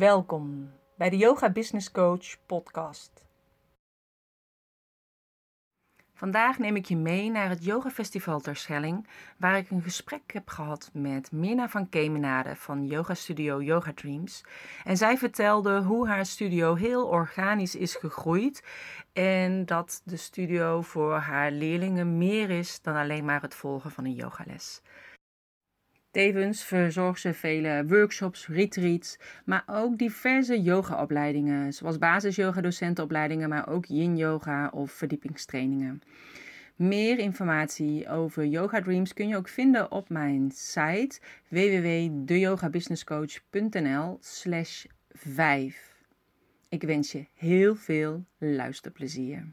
Welkom bij de Yoga Business Coach podcast. Vandaag neem ik je mee naar het Yoga Festival Terschelling, waar ik een gesprek heb gehad met Mirna van Kemenade van Yoga Studio Yoga Dreams. En zij vertelde hoe haar studio heel organisch is gegroeid en dat de studio voor haar leerlingen meer is dan alleen maar het volgen van een yogales. Tevens verzorgt ze vele workshops, retreats, maar ook diverse yogaopleidingen, zoals basis-yoga-docentenopleidingen, maar ook yin-yoga of verdiepingstrainingen. Meer informatie over Yoga Dreams kun je ook vinden op mijn site www.deyogabusinesscoach.nl slash 5. Ik wens je heel veel luisterplezier.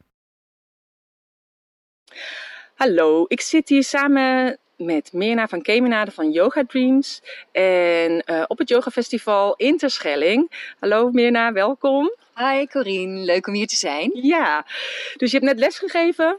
Hallo, ik zit hier samen met Mirna van Kemenade van Yoga Dreams. En uh, op het Yoga Festival in Terschelling. Hallo Mirna, welkom. Hi Corine, leuk om hier te zijn. Ja, dus je hebt net les gegeven.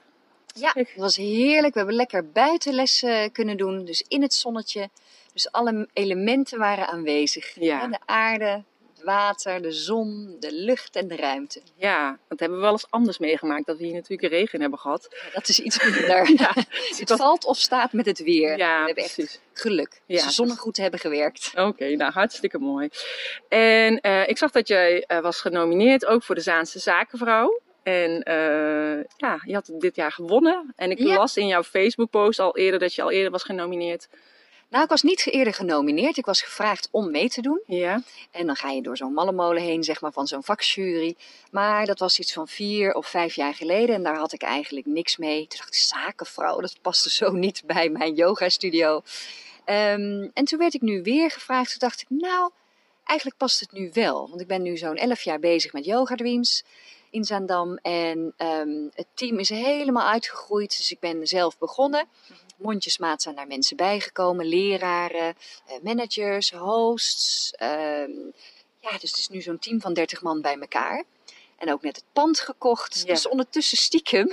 Ja, het was heerlijk. We hebben lekker buitenles kunnen doen, dus in het zonnetje. Dus alle elementen waren aanwezig. Ja. De aarde, het water, de zon, de lucht en de ruimte. Ja, dat hebben we wel eens anders meegemaakt. Dat we hier natuurlijk regen hebben gehad. Ja, dat is iets minder. Ja, het valt of staat met het weer. Ja, we hebben precies. echt geluk. Ja, de zonnen goed hebben gewerkt. Oké, nou hartstikke mooi. En eh, ik zag dat jij eh, was genomineerd ook voor de Zaanse Zakenvrouw. En eh, ja, je had dit jaar gewonnen. En ik Ja. las in jouw Facebook-post al eerder dat je al eerder was genomineerd. Nou, ik was niet eerder genomineerd. Ik was gevraagd om mee te doen. Ja. En dan ga je door zo'n mallemolen heen, zeg maar, van zo'n vakjury. Maar dat was iets van vier of vijf jaar geleden. En daar had ik eigenlijk niks mee. Toen dacht ik, zakenvrouw, dat paste zo niet bij mijn yoga-studio. Ehm, en toen werd ik nu weer gevraagd. Toen dacht ik, nou, eigenlijk past het nu wel. Want ik ben nu zo'n elf jaar bezig met Yoga Dreams in Zaandam. En ehm, het team is helemaal uitgegroeid. Dus ik ben zelf begonnen. Mondjesmaat zijn daar mensen bijgekomen. Leraren, eh, managers, hosts. ehm, ja, dus het is nu zo'n team van 30 man bij elkaar. En ook net het pand gekocht. Ja. Dus ondertussen stiekem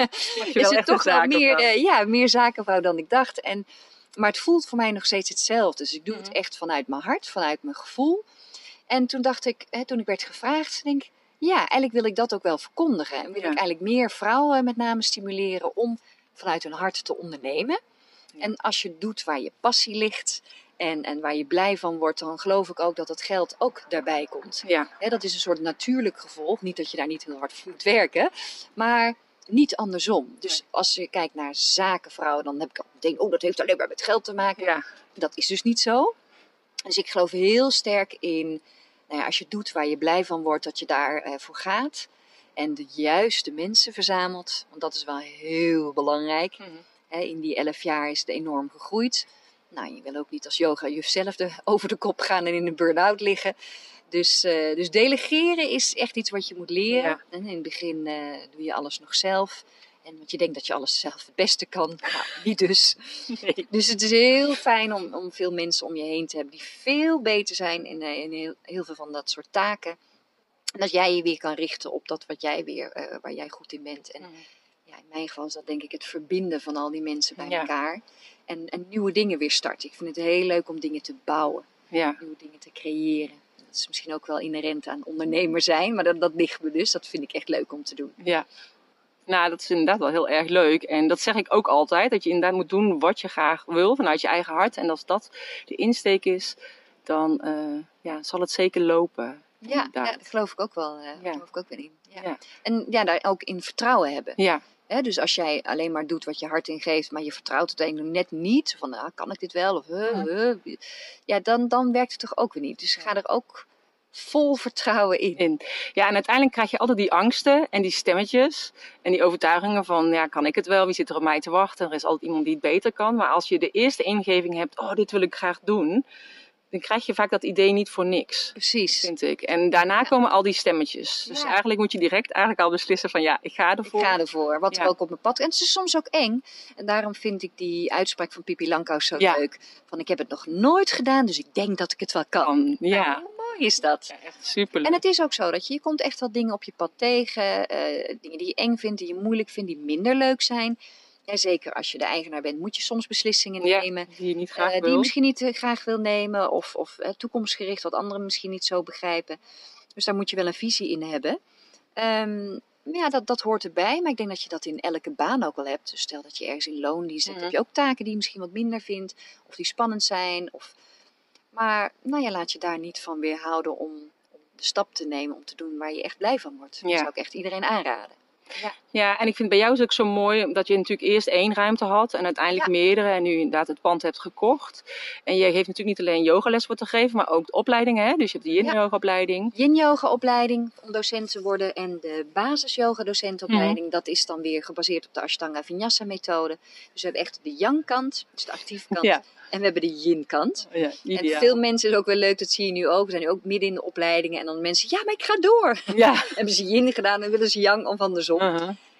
is het toch wel meer, eh, ja, meer zakenvrouw dan ik dacht. En, maar het voelt voor mij nog steeds hetzelfde. Dus ik doe Mhm. het echt vanuit mijn hart, vanuit mijn gevoel. En toen dacht ik, hè, toen ik werd gevraagd, denk ik, ja, eigenlijk wil ik dat ook wel verkondigen. En wil Ja. ik eigenlijk meer vrouwen met name stimuleren om vanuit hun hart te ondernemen. Ja. En als je doet waar je passie ligt en, en waar je blij van wordt, dan geloof ik ook dat het geld ook daarbij komt. Ja, dat is een soort natuurlijk gevolg. Niet dat je daar niet heel hard voor moet werken, maar niet andersom. Dus Nee. als je kijkt naar zakenvrouwen, dan heb ik al meteen, oh, dat heeft alleen maar met geld te maken. ja, Dat is dus niet zo. Dus ik geloof heel sterk in, nou ja, als je doet waar je blij van wordt, dat je daarvoor voor gaat. En de juiste mensen verzamelt, want dat is wel heel belangrijk. Mhm. In die elf jaar is het enorm gegroeid. Nou, je wil ook niet als yoga-juf zelf de, over de kop gaan en in een burn-out liggen. Dus, eh, dus delegeren is echt iets wat je moet leren. Ja. En in het begin eh, doe je alles nog zelf. En want je denkt dat je alles zelf het beste kan. Nou, niet dus. Nee. Dus het is heel fijn om, om veel mensen om je heen te hebben die veel beter zijn in, eh, in heel, heel veel van dat soort taken. En dat jij je weer kan richten op dat wat jij weer, eh, waar jij goed in bent. En Mhm. ja, in mijn geval is dat denk ik het verbinden van al die mensen bij Ja. elkaar. En, en nieuwe dingen weer starten. Ik vind het heel leuk om dingen te bouwen, Ja, nieuwe dingen te creëren. Dat is misschien ook wel inherent aan ondernemer zijn, maar dat, dat ligt me dus. Dat vind ik echt leuk om te doen. ja. Nou, dat is inderdaad wel heel erg leuk. En dat zeg ik ook altijd. Dat je inderdaad moet doen wat je graag wil vanuit je eigen hart. En als dat de insteek is, dan eh, ja, zal het zeker lopen. Ja, ja daar geloof ik ook wel, eh, Ja. geloof ik ook wel in. Ja. En ja, daar ook in vertrouwen hebben. Ja, dus als jij alleen maar doet wat je hart ingeeft, maar je vertrouwt het eigenlijk net niet, van ah, kan ik dit wel? Of, huh, ja, dan, dan werkt het toch ook weer niet. Dus ga er ook vol vertrouwen in. in. Ja, en uiteindelijk krijg je altijd die angsten en die stemmetjes en die overtuigingen van, ja, kan ik het wel? Wie zit er op mij te wachten? Er is altijd iemand die het beter kan. Maar als je de eerste ingeving hebt, oh, dit wil ik graag doen, dan krijg je vaak dat idee niet voor niks. Precies. Vind ik. En daarna komen al die stemmetjes. Dus Ja. eigenlijk moet je direct eigenlijk al beslissen van ja, ik ga Ik ervoor. ga ervoor, wat Ja. er ook op mijn pad. En het is soms ook eng. En daarom vind ik die uitspraak van Pippi Lankhuis zo leuk. Van ik heb het nog nooit gedaan, dus ik denk dat ik het wel kan. Kan. Ja. Nou, hoe mooi is dat? Ja, echt super. En het is ook zo dat je, je komt echt wel dingen op je pad tegen. eh, dingen die je eng vindt, die je moeilijk vindt, die minder leuk zijn. Ja, zeker als je de eigenaar bent, moet je soms beslissingen Ja, nemen. die je niet graag eh, die wil. je misschien niet eh, graag wil nemen. Of, of eh, toekomstgericht, wat anderen misschien niet zo begrijpen. Dus daar moet je wel een visie in hebben. Maar ja, dat, dat hoort erbij. Maar ik denk dat je dat in elke baan ook wel hebt. Dus stel dat je ergens in loondienst zit, Mhm. heb je ook taken die je misschien wat minder vindt. Of die spannend zijn. Of... Maar nou ja, laat je daar niet van weerhouden om, om de stap te nemen om te doen waar je echt blij van wordt. Dat zou ik echt iedereen aanraden. Ja, en ik vind bij jou is ook zo mooi dat je natuurlijk eerst één ruimte had en uiteindelijk Ja. meerdere en nu inderdaad het pand hebt gekocht. En je geeft natuurlijk niet alleen yogales voor te geven, maar ook de opleidingen. Hè? Dus je hebt de yin Ja. yoga opleiding. Yin yoga opleiding om docent te worden en de basis yoga docentopleiding, dat is dan weer gebaseerd op de Ashtanga Vinyasa methode. Dus we hebben echt de yang kant, dus de actieve kant, Ja. en we hebben de yin kant. Ja, En veel mensen is ook wel leuk, dat zie je nu ook. We zijn nu ook midden in de opleidingen en dan mensen, ja, maar ik ga door. Ja. hebben ze yin gedaan en willen ze yang of andersom.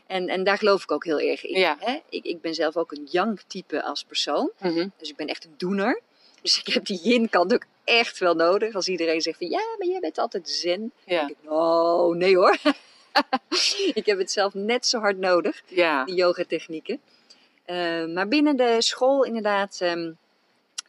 En, en daar geloof ik ook heel erg in. Ja. Hè? Ik, ik ben zelf ook een yang type als persoon. Mhm. Dus ik ben echt een doener. Dus ik heb die yin kant ook echt wel nodig. Als iedereen zegt van ja, maar jij bent altijd zen. Ja. denk ik, oh nee hoor. ik heb het zelf net zo hard nodig, Ja. die yoga technieken. Eh, maar binnen de school inderdaad, ehm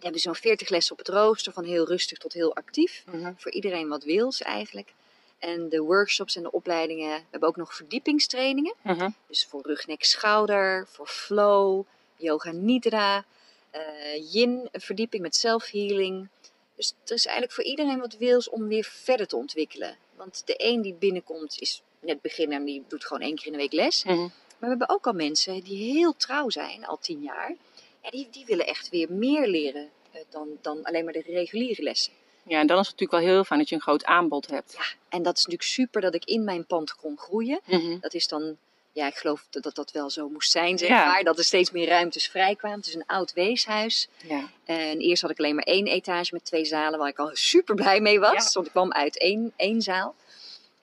we hebben zo'n 40 lessen op het rooster, van heel rustig tot heel actief. Mhm. Voor iedereen wat wils eigenlijk. En de workshops en de opleidingen, we hebben ook nog verdiepingstrainingen. Mhm. Dus voor rug, nek, schouder, voor flow, yoga nidra, eh, yin, een verdieping met self-healing. Dus er is eigenlijk voor iedereen wat wils om weer verder te ontwikkelen. Want de een die binnenkomt is net beginner en die doet gewoon één keer in de week les. Mhm. Maar we hebben ook al mensen die heel trouw zijn, al tien jaar. En die, die willen echt weer meer leren eh, dan, dan alleen maar de reguliere lessen. Ja, en dan is het natuurlijk wel heel fijn dat je een groot aanbod hebt. Ja, en dat is natuurlijk super dat ik in mijn pand kon groeien. Mhm. Dat is dan, ja, ik geloof dat dat, wel zo moest zijn, zeg Ja. maar. Dat er steeds meer ruimtes vrij kwamen. Het is een oud weeshuis. Ja. En eerst had ik alleen maar één etage met twee zalen, waar ik al super blij mee was. Ja. Want ik kwam uit één, één zaal.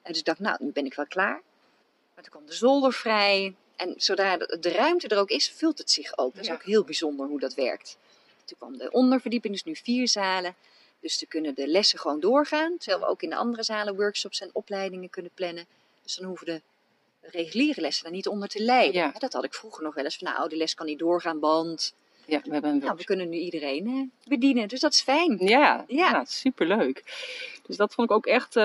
En dus ik dacht, nou, nu ben ik wel klaar. Maar toen kwam de zolder vrij. En zodra de, de ruimte er ook is, vult het zich ook. Dat is ook heel bijzonder hoe dat werkt. Toen kwam de onderverdieping, dus nu vier zalen. Dus dan kunnen de lessen gewoon doorgaan. Terwijl we ook in de andere zalen workshops en opleidingen kunnen plannen. Dus dan hoeven de reguliere lessen daar niet onder te lijden. Ja. Dat had ik vroeger nog wel eens van, nou, de les kan niet doorgaan, band. Ja, we hebben een Nou, we kunnen nu iedereen eh, bedienen, dus dat is fijn. Ja, Ja. ja. superleuk. Dus dat vond ik ook echt eh,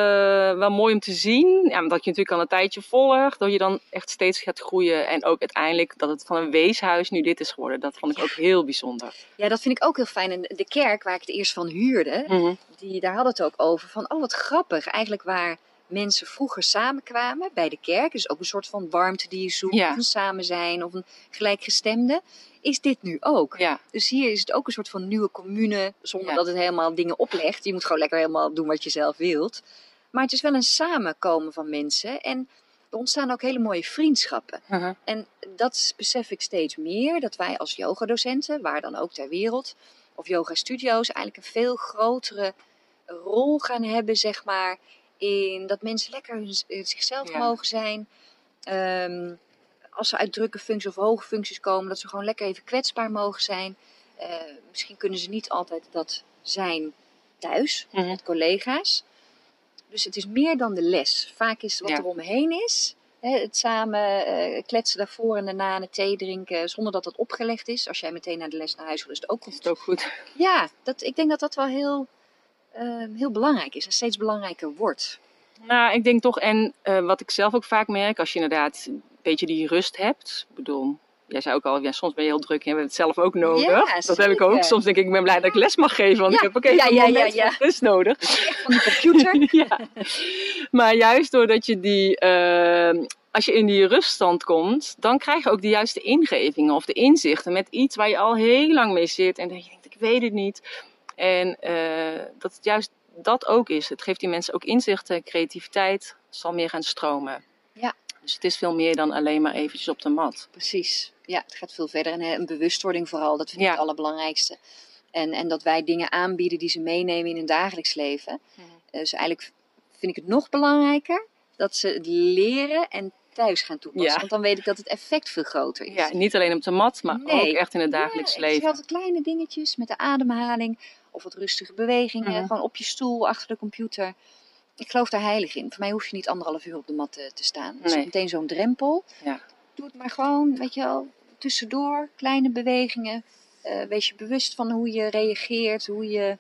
wel mooi om te zien. Ja, omdat je natuurlijk al een tijdje volgt. Dat je dan echt steeds gaat groeien. En ook uiteindelijk dat het van een weeshuis nu dit is geworden. Dat vond ik ook heel bijzonder. Ja, dat vind ik ook heel fijn. En de kerk waar ik het eerst van huurde, Mhm. die, daar hadden het ook over van, oh wat grappig. Eigenlijk waar mensen vroeger samenkwamen bij de kerk, dus ook een soort van warmte die je zoekt, Ja. of een samen zijn, of een gelijkgestemde, is dit nu ook. Ja, Dus hier is het ook een soort van nieuwe commune, zonder Ja. dat het helemaal dingen oplegt. Je moet gewoon lekker helemaal doen wat je zelf wilt. Maar het is wel een samenkomen van mensen en er ontstaan ook hele mooie vriendschappen. Mhm. En dat besef ik steeds meer, dat wij als yogadocenten, waar dan ook ter wereld, of yoga-studio's, eigenlijk een veel grotere rol gaan hebben, zeg maar, in dat mensen lekker hun- zichzelf Ja. mogen zijn. Ehm, als ze uit drukke functies of hoge functies komen, dat ze gewoon lekker even kwetsbaar mogen zijn. Eh, misschien kunnen ze niet altijd dat zijn thuis, Mhm. met collega's. Dus het is meer dan de les. Vaak is wat Ja. er omheen is, hè, het samen eh, kletsen daarvoor en daarna een thee drinken, zonder dat dat opgelegd is. Als jij meteen naar de les naar huis wil, is het ook is goed. het ook goed. Ja, dat, ik denk dat dat wel heel, eh, heel belangrijk is en steeds belangrijker wordt. Nou, ik denk toch, en eh, wat ik zelf ook vaak merk, als je inderdaad beetje die rust hebt. Ik bedoel, jij zei ook al, ja, soms ben je heel druk en je hebt het zelf ook nodig. Ja, dat heb ik ook. Soms denk ik, ik ben blij dat ik les mag geven, want Ja, ik heb ook even ja, rust nodig. Echt van die computer. Maar juist doordat je die, eh, als je in die ruststand komt, dan krijg je ook de juiste ingevingen of de inzichten met iets waar je al heel lang mee zit en dat je denkt, ik weet het niet. En eh, dat het juist dat ook is. Het geeft die mensen ook inzichten, creativiteit, zal meer gaan stromen. Ja. Dus het is veel meer dan alleen maar eventjes op de mat. Precies. Ja, het gaat veel verder. En een bewustwording vooral, dat vind ik Ja. het allerbelangrijkste. En, en dat wij dingen aanbieden die ze meenemen in hun dagelijks leven. Mhm. Eh, Dus eigenlijk vind ik het nog belangrijker dat ze het leren en thuis gaan toepassen. Ja. Want dan weet ik dat het effect veel groter is. Ja, niet alleen op de mat, maar Nee. ook echt in het dagelijks Ja, leven. altijd kleine dingetjes met de ademhaling of wat rustige bewegingen. Mhm. Gewoon op je stoel, achter de computer. Ik geloof daar heilig in. Voor mij hoef je niet anderhalf uur op de mat te, te staan. Dat is meteen zo'n drempel. Ja. Doe het maar gewoon, weet je wel, tussendoor, kleine bewegingen. Eh, wees je bewust van hoe je reageert, hoe je,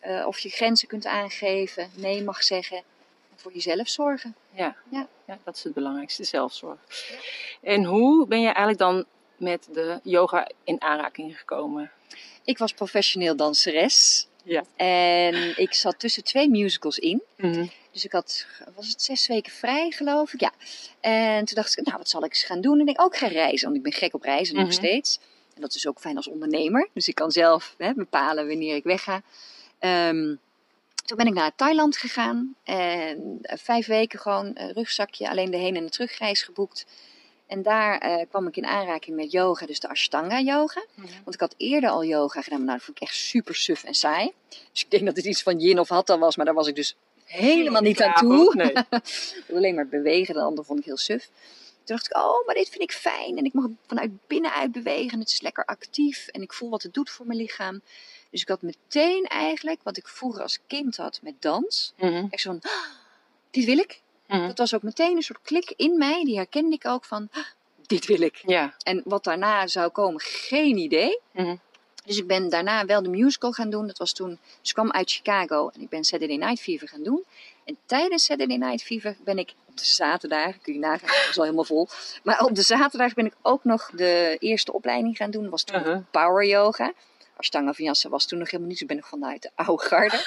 eh, of je grenzen kunt aangeven, nee mag zeggen. En voor jezelf zorgen. Ja. Ja. ja, dat is het belangrijkste, zelfzorg. En hoe ben je eigenlijk dan met de yoga in aanraking gekomen? Ik was professioneel danseres. Ja. En ik zat tussen twee musicals in. Mhm. Dus ik had, was het zes weken vrij geloof ik? Ja. En toen dacht ik, nou wat zal ik eens gaan doen? En ik ook gaan reizen, want ik ben gek op reizen nog Mhm. steeds. En dat is ook fijn als ondernemer. Dus ik kan zelf hè, bepalen wanneer ik wegga. Ehm, toen ben ik naar Thailand gegaan. En vijf weken gewoon rugzakje, alleen de heen- en de terugreis geboekt. En daar eh, kwam ik in aanraking met yoga, dus de Ashtanga yoga. Want ik had eerder al yoga gedaan, maar nou, dat vond ik echt super suf en saai. Dus ik denk dat het iets van yin of hatha was, maar daar was ik dus helemaal niet aan toe. Nee. Alleen maar bewegen, de andere vond ik heel suf. Toen dacht ik, oh, maar dit vind ik fijn. En ik mag vanuit binnenuit bewegen. En het is lekker actief. En ik voel wat het doet voor mijn lichaam. Dus ik had meteen eigenlijk, wat ik vroeger als kind had met dans. Mhm. Echt zo van, "Ah, dit wil ik. Mhm. Dat was ook meteen een soort klik in mij. Die herkende ik ook van, "Ah, dit wil ik. Ja. En wat daarna zou komen, geen idee. Mhm. Dus ik ben daarna wel de musical gaan doen. Dat was toen, dus ik kwam uit Chicago en ik ben Saturday Night Fever gaan doen. En tijdens Saturday Night Fever ben ik op de zaterdag, kun je nagaan, dat was al helemaal vol. Maar op de zaterdag ben ik ook nog de eerste opleiding gaan doen. Dat was toen Uh-huh. Power Yoga. Ashtanga Vinyasa was toen nog helemaal niet, dus ik ben nog vanuit de oude garde.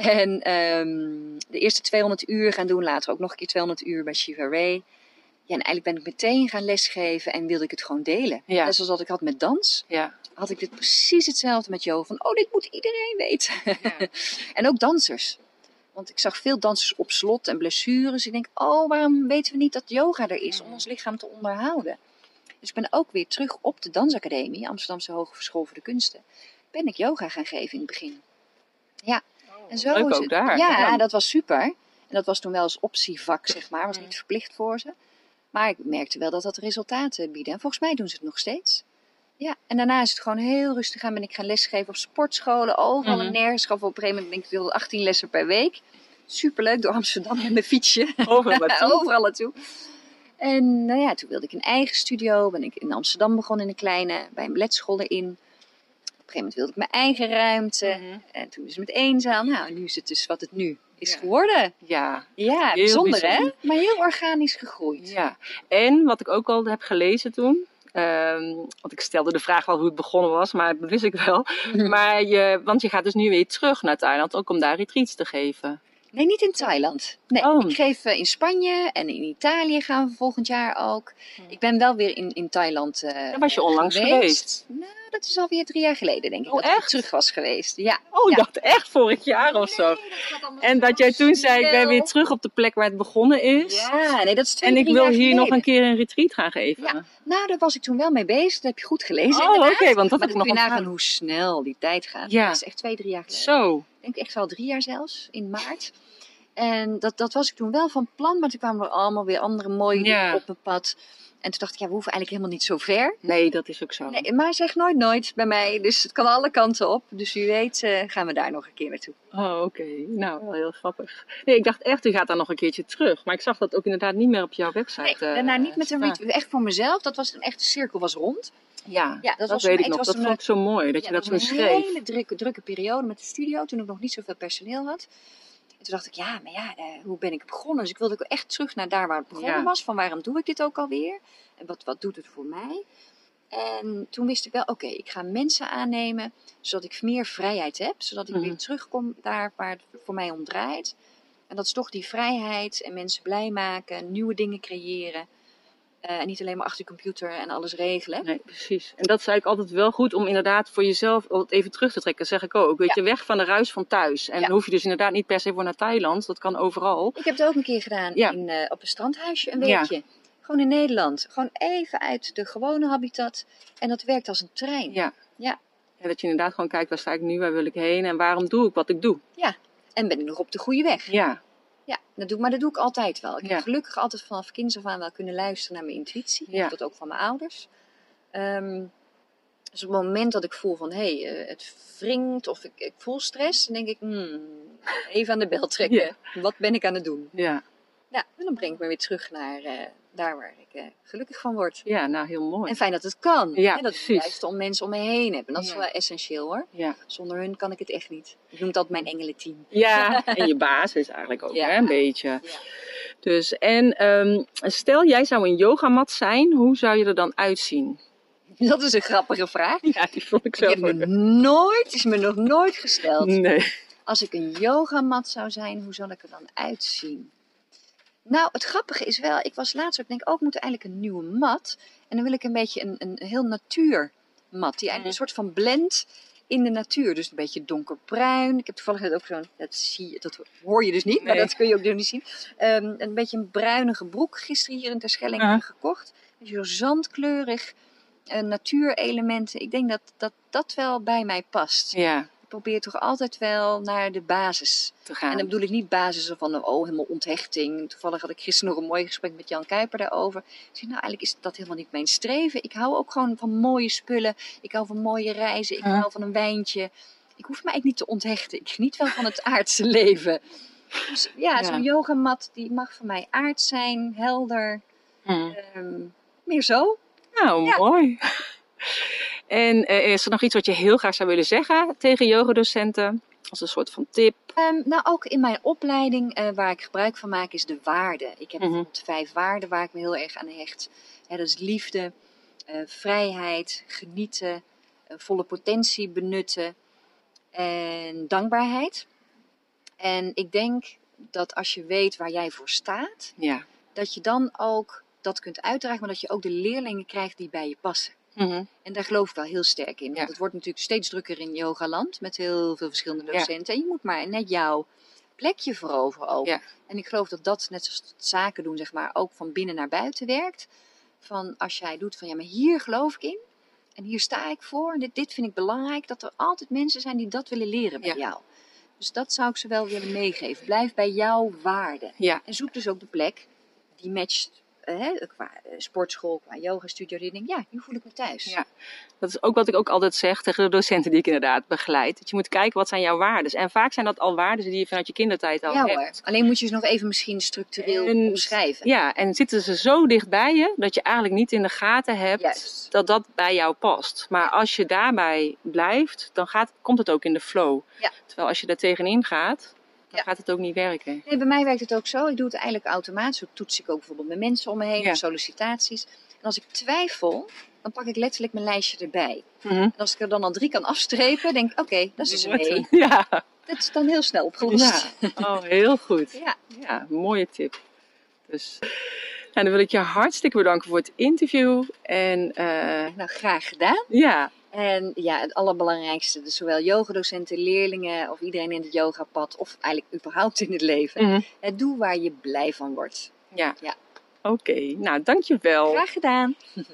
En ehm, de eerste 200 uur gaan doen, later ook nog een keer 200 uur bij Shiva Ray. Ja, en eigenlijk ben ik meteen gaan lesgeven en wilde ik het gewoon delen. Ja. Net zoals wat ik had met dans Ja. had ik dit precies hetzelfde met Jo. Van, oh, dit moet iedereen weten. en ook dansers. Want ik zag veel dansers op slot en blessures. Ik denk, oh, waarom weten we niet dat yoga er is om ons lichaam te onderhouden? Dus ik ben ook weer terug op de dansacademie, Amsterdamse Hogeschool voor de Kunsten. Ben ik yoga gaan geven in het begin. Ja, en zo Leuk is ook het- daar. Ja, dat was super. En dat was toen wel als optievak, zeg maar. Was Mm. niet verplicht voor ze. Maar ik merkte wel dat dat resultaten bieden. En volgens mij doen ze het nog steeds. Ja, en daarna is het gewoon heel rustig aan. Ben ik gaan lesgeven op sportscholen, overal Mhm. en nergens. Gaf op een gegeven moment, denk ik, wilde 18 lessen per week. Superleuk, door Amsterdam met mijn fietsje. Overal naartoe. Overal naartoe. En nou ja, toen wilde ik een eigen studio. Ben ik in Amsterdam begonnen in een kleine, bij een balletschool erin. Op een gegeven moment wilde ik mijn eigen ruimte. Mhm. En toen is het met één zaal. Nou, nu is het dus wat het nu is Ja. geworden. Ja. Ja, Heel bijzonder, hè? bijzonder. Maar heel organisch gegroeid. Ja, en wat ik ook al heb gelezen toen, ehm, want ik stelde de vraag wel hoe het begonnen was, maar dat wist ik wel. Maar je, want je gaat dus nu weer terug naar Thailand, ook om daar retreats te geven. Nee, niet in Thailand. Nee, Oh. ik geef eh, in Spanje en in Italië gaan we volgend jaar ook. Ik ben wel weer in, in Thailand eh Daar was je onlangs geweest. Nou, dat is alweer drie jaar geleden, denk ik. Oh, dat ik echt? terug was geweest. Ja. Oh, ik Ja. dacht echt vorig jaar of zo. Dat En dat jij toen zei, ik ben weer terug op de plek waar het begonnen is. Ja, nee, dat is twee, en ik wil hier nog een keer een retreat gaan geven. Ja, Nou, daar was ik toen wel mee bezig. Dat heb je goed gelezen, Oh, oké, want dat maar heb ik kun nog je nagaan hoe snel die tijd gaat. Ja. Dat is echt twee, drie jaar geleden. Zo. Ik denk echt wel drie jaar zelfs, in maart. En dat, dat was ik toen wel van plan, maar toen kwamen er allemaal weer andere mooie dingen Ja. op mijn pad. En toen dacht ik, ja, we hoeven eigenlijk helemaal niet zo ver. Nee, dat is ook zo. Nee, maar zeg nooit nooit bij mij, dus het kan alle kanten op. Dus wie weet eh, gaan we daar nog een keer naartoe. Oh, oké. Nou, wel heel grappig. Nee, ik dacht echt, u gaat daar nog een keertje terug. Maar ik zag dat ook inderdaad niet meer op jouw website. Nee, eh, daarna niet met een retweet, echt voor mezelf. Dat was een echte cirkel, was rond. Ja, Ja, dat dat, was weet ik nog. Dat vond ik zo mooi, dat Ja, je dat, zo een schreef. hele drukke, drukke periode met de studio, toen ik nog niet zoveel personeel had. En toen dacht ik, ja, maar ja, eh, hoe ben ik begonnen? Dus ik wilde ook echt terug naar daar waar het begonnen Ja. was. Van waarom doe ik dit ook alweer? En wat, wat doet het voor mij? En toen wist ik wel, oké, ik ga mensen aannemen, zodat ik meer vrijheid heb. Zodat ik Mhm. weer terugkom daar waar het voor mij om draait. En dat is toch die vrijheid en mensen blij maken, nieuwe dingen creëren. Eh, en niet alleen maar achter de computer en alles regelen. Nee, precies. En dat is eigenlijk altijd wel goed om inderdaad voor jezelf het even terug te trekken, zeg ik ook. Weet Ja. je, weg van de ruis van thuis. En Ja. dan hoef je dus inderdaad niet per se voor naar Thailand, dat kan overal. Ik heb het ook een keer gedaan Ja. in, eh, op een strandhuisje, een Ja. weekje. Gewoon in Nederland. Gewoon even uit de gewone habitat. En dat werkt als een trein. Ja. Ja. En dat je inderdaad gewoon kijkt, waar sta ik nu, waar wil ik heen en waarom doe ik wat ik doe. En ben ik nog op de goede weg. Ja, Ja, dat doe, maar dat doe ik altijd wel. Ik heb gelukkig altijd vanaf kinds af aan wel kunnen luisteren naar mijn intuïtie. Dat ook van mijn ouders. Ehm, dus op het moment dat ik voel van, hé, hey, eh, het wringt of ik, ik voel stress, dan denk ik, hmm, even aan de bel trekken. Wat ben ik aan het doen? ja. Ja, en dan breng ik me weer terug naar eh, daar waar ik eh, gelukkig van word. Ja, nou heel mooi. En fijn dat het kan. Ja, hè, dat ik precies. juist om mensen om me heen heb. En dat is wel essentieel hoor. Ja. Zonder hun kan ik het echt niet. Ik noem dat mijn engelenteam. ja, en je basis eigenlijk ook, Ja. hè, een beetje. Ja. Dus, en ehm, stel jij zou een yogamat zijn, hoe zou je er dan uitzien? Dat is een grappige vraag. Ja, die vond ik zelf heb me nooit, is me nog nooit gesteld. Nee. Als ik een yogamat zou zijn, hoe zal ik er dan uitzien? Nou, het grappige is wel, ik was laatst ook, ik denk, oh, ik moet eigenlijk een nieuwe mat. En dan wil ik een beetje een, een heel natuurmat, die eigenlijk Mhm. een soort van blend in de natuur. Dus een beetje donkerbruin. Ik heb toevallig net ook zo'n, dat zie dat hoor je dus niet, maar Nee. dat kun je ook niet zien. Ehm, een beetje een bruinige broek, gisteren hier in Terschelling Ja. gekocht. Zo zandkleurig, eh, natuurelementen. Ik denk dat, dat dat wel bij mij past. Ja, probeer toch altijd wel naar de basis. te gaan. En dan bedoel ik niet basis van, oh, helemaal onthechting. Toevallig had ik gisteren nog een mooi gesprek met Jan Kuiper daarover. Ik zeg, nou, eigenlijk is dat helemaal niet mijn streven. Ik hou ook gewoon van mooie spullen. Ik hou van mooie reizen. Ik Ja. hou van een wijntje. Ik hoef me eigenlijk niet te onthechten. Ik geniet wel van het aardse leven. Dus ja, Ja. zo'n yogamat, die mag voor mij aard zijn, helder. Hm. ehm, meer zo. Nou, Ja. mooi. En eh, is er nog iets wat je heel graag zou willen zeggen tegen yogadocenten? Als een soort van tip. Ehm, nou, ook in mijn opleiding eh, waar ik gebruik van maak is de waarde. Ik heb Mhm. vijf waarden waar ik me heel erg aan hecht. Dat is liefde, eh, vrijheid, genieten, volle potentie benutten en dankbaarheid. En ik denk dat als je weet waar jij voor staat, Ja. dat je dan ook dat kunt uitdragen, maar dat je ook de leerlingen krijgt die bij je passen. Mhm. En daar geloof ik wel heel sterk in. Ja. Het wordt natuurlijk steeds drukker in yogaland met heel veel verschillende Ja. docenten. En je moet maar net jouw plekje veroveren ook. Ja. En ik geloof dat dat, net zoals het zaken doen, zeg maar, ook van binnen naar buiten werkt. Van als jij doet van ja, maar hier geloof ik in. En hier sta ik voor. En dit, dit vind ik belangrijk. Dat er altijd mensen zijn die dat willen leren bij jou. Dus dat zou ik ze wel willen meegeven. Blijf bij jouw waarden. Ja. En zoek dus ook de plek die matcht hè, qua eh, sportschool, qua yogastudio. Die je denkt, ja, hier voel ik me thuis. Ja. Dat is ook wat ik ook altijd zeg tegen de docenten die ik inderdaad begeleid. Dat je moet kijken wat zijn jouw waarden. En vaak zijn dat al waarden die je vanuit je kindertijd al Ja hebt. hoor. Alleen moet je ze nog even misschien structureel En- omschrijven. Ja, en zitten ze zo dicht bij je dat je eigenlijk niet in de gaten hebt Juist. dat dat bij jou past. Maar als je daarbij blijft, dan gaat, komt het ook in de flow. Ja. Terwijl als je daar tegenin gaat, dan Ja. gaat het ook niet werken. Nee, bij mij werkt het ook zo. Ik doe het eigenlijk automatisch. Zo toets ik ook bijvoorbeeld met mensen om me heen, Ja. sollicitaties. En als ik twijfel, dan pak ik letterlijk mijn lijstje erbij. Mhm. En als ik er dan al drie kan afstrepen, denk ik, oké, dat is dus een nee. een- Ja. Dat is dan heel snel opgelost. ja. Oh, heel goed. Ja. Ja, mooie tip. Dus nou, dan wil ik je hartstikke bedanken voor het interview. En eh, Nou, graag gedaan. ja, En ja, het allerbelangrijkste, dus zowel yogadocenten, leerlingen of iedereen in het yogapad, of eigenlijk überhaupt in het leven. mhm. Het doe waar je blij van wordt. ja. Ja. Oké, nou dankjewel. Graag gedaan.